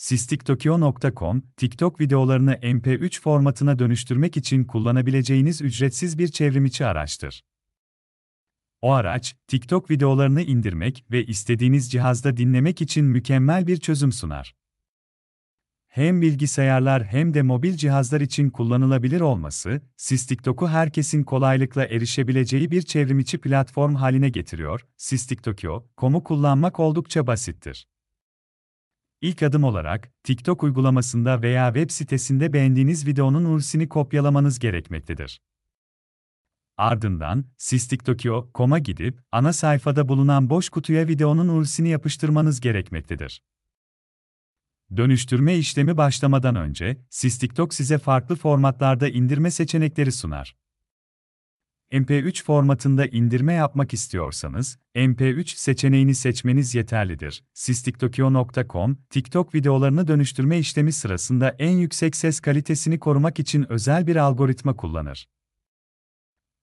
sistiktokyo.com, TikTok videolarını MP3 formatına dönüştürmek için kullanabileceğiniz ücretsiz bir çevrimiçi araçtır. O araç, TikTok videolarını indirmek ve istediğiniz cihazda dinlemek için mükemmel bir çözüm sunar. Hem bilgisayarlar hem de mobil cihazlar için kullanılabilir olması, SysTikTok'u herkesin kolaylıkla erişebileceği bir çevrimiçi platform haline getiriyor. SysTikTok'u kullanmak oldukça basittir. İlk adım olarak, TikTok uygulamasında veya web sitesinde beğendiğiniz videonun URL'sini kopyalamanız gerekmektedir. Ardından, sistikTokyo.com'a gidip, ana sayfada bulunan boş kutuya videonun URL'sini yapıştırmanız gerekmektedir. Dönüştürme işlemi başlamadan önce, SysTikTok size farklı formatlarda indirme seçenekleri sunar. MP3 formatında indirme yapmak istiyorsanız, MP3 seçeneğini seçmeniz yeterlidir. Sistiktokyo.com, TikTok videolarını dönüştürme işlemi sırasında en yüksek ses kalitesini korumak için özel bir algoritma kullanır.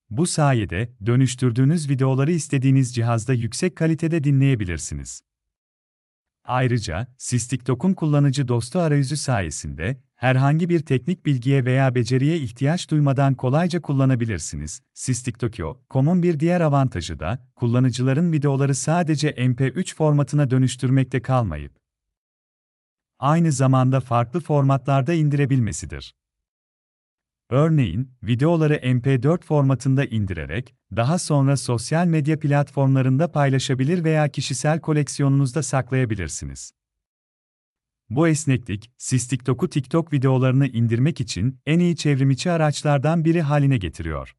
Bu sayede, dönüştürdüğünüz videoları istediğiniz cihazda yüksek kalitede dinleyebilirsiniz. Ayrıca, SysTikTok'un kullanıcı dostu arayüzü sayesinde, herhangi bir teknik bilgiye veya beceriye ihtiyaç duymadan kolayca kullanabilirsiniz. SysTikTokyo.com'un bir diğer avantajı da, kullanıcıların videoları sadece MP3 formatına dönüştürmekte kalmayıp, aynı zamanda farklı formatlarda indirebilmesidir. Örneğin, videoları MP4 formatında indirerek, daha sonra sosyal medya platformlarında paylaşabilir veya kişisel koleksiyonunuzda saklayabilirsiniz. Bu esneklik, siz TikTok'u TikTok videolarını indirmek için en iyi çevrimiçi araçlardan biri haline getiriyor.